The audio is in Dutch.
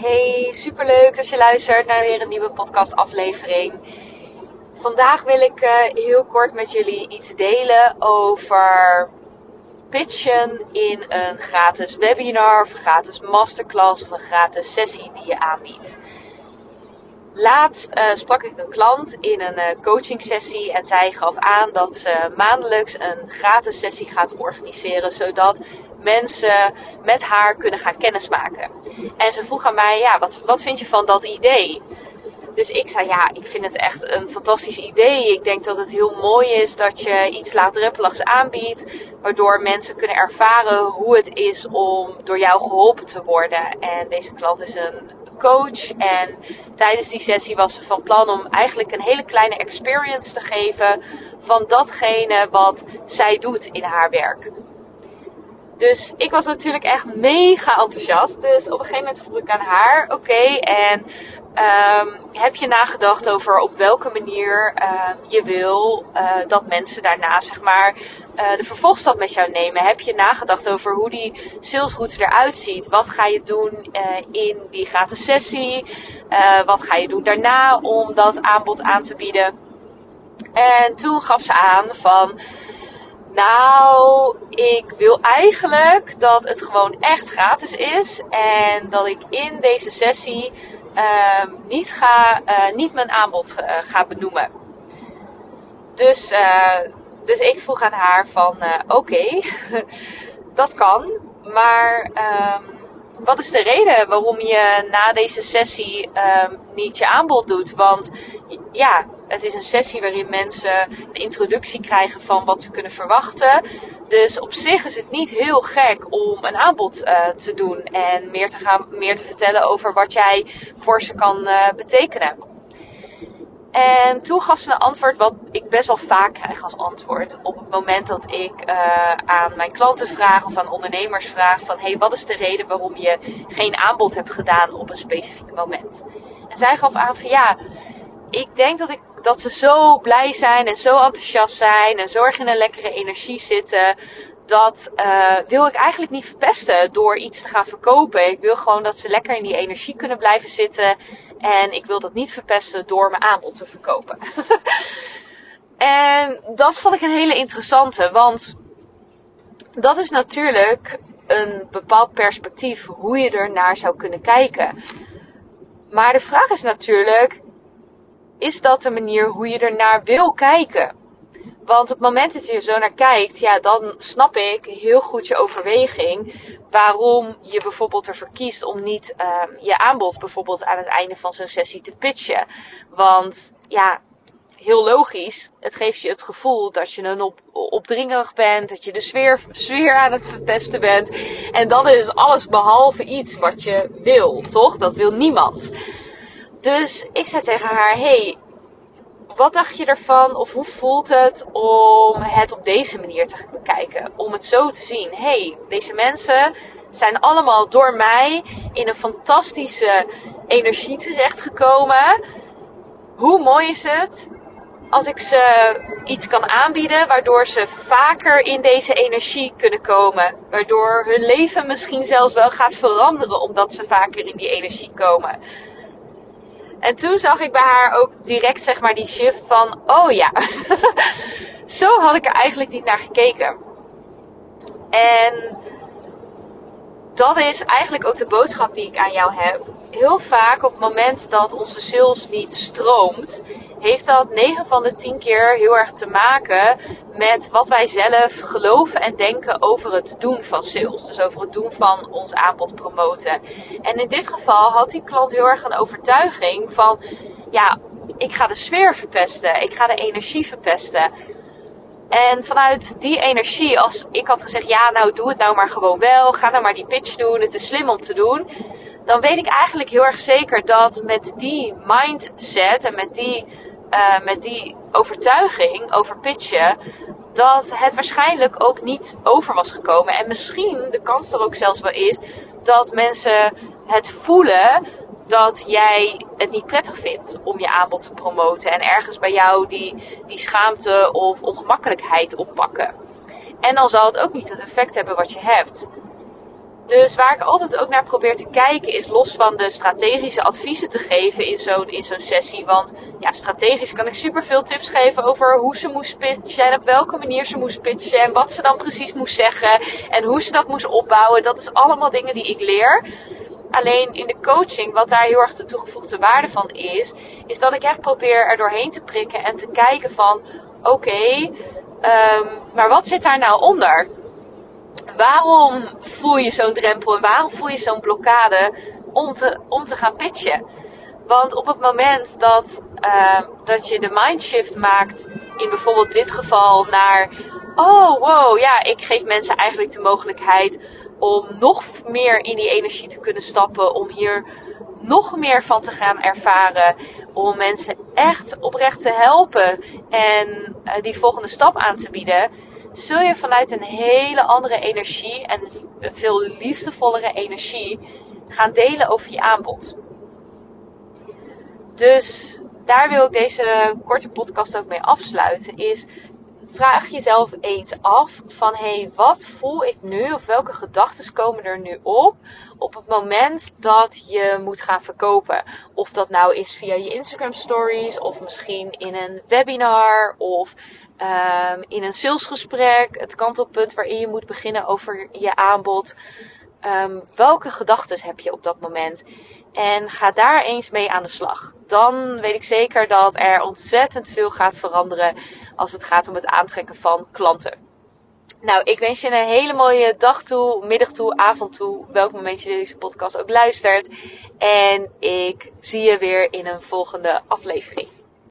Hey, superleuk dat je luistert naar weer een nieuwe podcastaflevering. Vandaag wil ik uh, heel kort met jullie iets delen over pitchen in een gratis webinar of een gratis masterclass of een gratis sessie die je aanbiedt. Laatst uh, sprak ik een klant in een uh, coaching sessie en zij gaf aan dat ze maandelijks een gratis sessie gaat organiseren zodat mensen met haar kunnen gaan kennismaken. En ze vroeg aan mij, ja, wat, wat vind je van dat idee? Dus ik zei, ja, ik vind het echt een fantastisch idee. Ik denk dat het heel mooi is dat je iets laagdrempeligs aanbiedt, waardoor mensen kunnen ervaren hoe het is om door jou geholpen te worden. En deze klant is een coach en tijdens die sessie was ze van plan om eigenlijk een hele kleine experience te geven van datgene wat zij doet in haar werk. Dus ik was natuurlijk echt mega enthousiast. Dus op een gegeven moment vroeg ik aan haar: Oké, en um, heb je nagedacht over op welke manier uh, je wil uh, dat mensen daarna, zeg maar, uh, de vervolgstap met jou nemen? Heb je nagedacht over hoe die salesroute eruit ziet? Wat ga je doen in die gratis sessie? wat ga je doen daarna om dat aanbod aan te bieden? En toen gaf ze aan van nou, ik wil eigenlijk dat het gewoon echt gratis is. En dat ik in deze sessie uh, niet, ga, uh, niet mijn aanbod uh, ga benoemen. Dus, eh, dus ik vroeg aan haar van oké, dat kan. Maar um, wat is de reden waarom je na deze sessie um, niet je aanbod doet? Want ja, het is een sessie waarin mensen een introductie krijgen van wat ze kunnen verwachten. Dus op zich is het niet heel gek om een aanbod uh, te doen en meer te, gaan, meer te vertellen over wat jij voor ze kan uh, betekenen. En toen gaf ze een antwoord wat ik best wel vaak krijg als antwoord. Op het moment dat ik uh, aan mijn klanten vraag of aan ondernemers vraag van... hey, wat is de reden waarom je geen aanbod hebt gedaan op een specifiek moment? En zij gaf aan van ja, ik denk dat, ik, dat ze zo blij zijn en zo enthousiast zijn en zorg in een lekkere energie zitten. Dat uh, wil ik eigenlijk niet verpesten door iets te gaan verkopen. Ik wil gewoon dat ze lekker in die energie kunnen blijven zitten. En ik wil dat niet verpesten door mijn aanbod te verkopen. en dat vond ik een hele interessante. Want dat is natuurlijk een bepaald perspectief hoe je er naar zou kunnen kijken. Maar de vraag is natuurlijk: is dat de manier hoe je er naar wil kijken? Want op het moment dat je er zo naar kijkt, ja, dan snap ik heel goed je overweging waarom je bijvoorbeeld ervoor kiest om niet um, je aanbod bijvoorbeeld aan het einde van zo'n sessie te pitchen. Want ja, heel logisch, het geeft je het gevoel dat je een op, opdringerig bent, dat je de sfeer, sfeer aan het verpesten bent. En dat is alles behalve iets wat je wil, toch? Dat wil niemand. Dus ik zei tegen haar: Hey, wat dacht je ervan? Of hoe voelt het om het op deze manier te bekijken? Om het zo te zien. hey, deze mensen zijn allemaal door mij in een fantastische energie terechtgekomen. Hoe mooi is het als ik ze iets kan aanbieden waardoor ze vaker in deze energie kunnen komen. Waardoor hun leven misschien zelfs wel gaat veranderen omdat ze vaker in die energie komen. En toen zag ik bij haar ook direct zeg maar die shift van, oh ja, zo had ik er eigenlijk niet naar gekeken. En dat is eigenlijk ook de boodschap die ik aan jou heb. Heel vaak op het moment dat onze sales niet stroomt, heeft dat 9 van de 10 keer heel erg te maken met wat wij zelf geloven en denken over het doen van sales. Dus over het doen van ons aanbod promoten. En in dit geval had die klant heel erg een overtuiging van, ja, ik ga de sfeer verpesten, ik ga de energie verpesten. En vanuit die energie, als ik had gezegd, ja, nou doe het nou maar gewoon wel, ga nou maar die pitch doen, het is slim om te doen. Dan weet ik eigenlijk heel erg zeker dat met die mindset en met die uh, met die overtuiging over pitchen, dat het waarschijnlijk ook niet over was gekomen. En misschien de kans er ook zelfs wel is dat mensen het voelen dat jij het niet prettig vindt om je aanbod te promoten. En ergens bij jou die, die schaamte of ongemakkelijkheid oppakken. En dan zal het ook niet het effect hebben wat je hebt. Dus waar ik altijd ook naar probeer te kijken is los van de strategische adviezen te geven in zo'n in zo'n sessie. Want ja, strategisch kan ik super veel tips geven over hoe ze moest pitchen en op welke manier ze moest pitchen en wat ze dan precies moest zeggen en hoe ze dat moest opbouwen. Dat is allemaal dingen die ik leer. Alleen in de coaching, wat daar heel erg de toegevoegde waarde van is, is dat ik echt probeer er doorheen te prikken en te kijken van oké, ehm, maar wat zit daar nou onder? waarom voel je zo'n drempel en waarom voel je zo'n blokkade om te, om te gaan pitchen? Want op het moment dat, uh, dat je de mindshift maakt, in bijvoorbeeld dit geval, naar: oh wow, ja, ik geef mensen eigenlijk de mogelijkheid om nog meer in die energie te kunnen stappen, om hier nog meer van te gaan ervaren, om mensen echt oprecht te helpen en uh, die volgende stap aan te bieden zul je vanuit een hele andere energie en een veel liefdevollere energie gaan delen over je aanbod. Dus daar wil ik deze korte podcast ook mee afsluiten. Is vraag jezelf eens af van hé, hey, wat voel ik nu of welke gedachten komen er nu op op het moment dat je moet gaan verkopen. Of dat nou is via je Instagram stories of misschien in een webinar of um, in een salesgesprek, het kantelpunt waarin je moet beginnen over je aanbod. Um, welke gedachten heb je op dat moment? En ga daar eens mee aan de slag. Dan weet ik zeker dat er ontzettend veel gaat veranderen als het gaat om het aantrekken van klanten. Nou, ik wens je een hele mooie dag toe, middag toe, avond toe, welk moment je deze podcast ook luistert. En ik zie je weer in een volgende aflevering.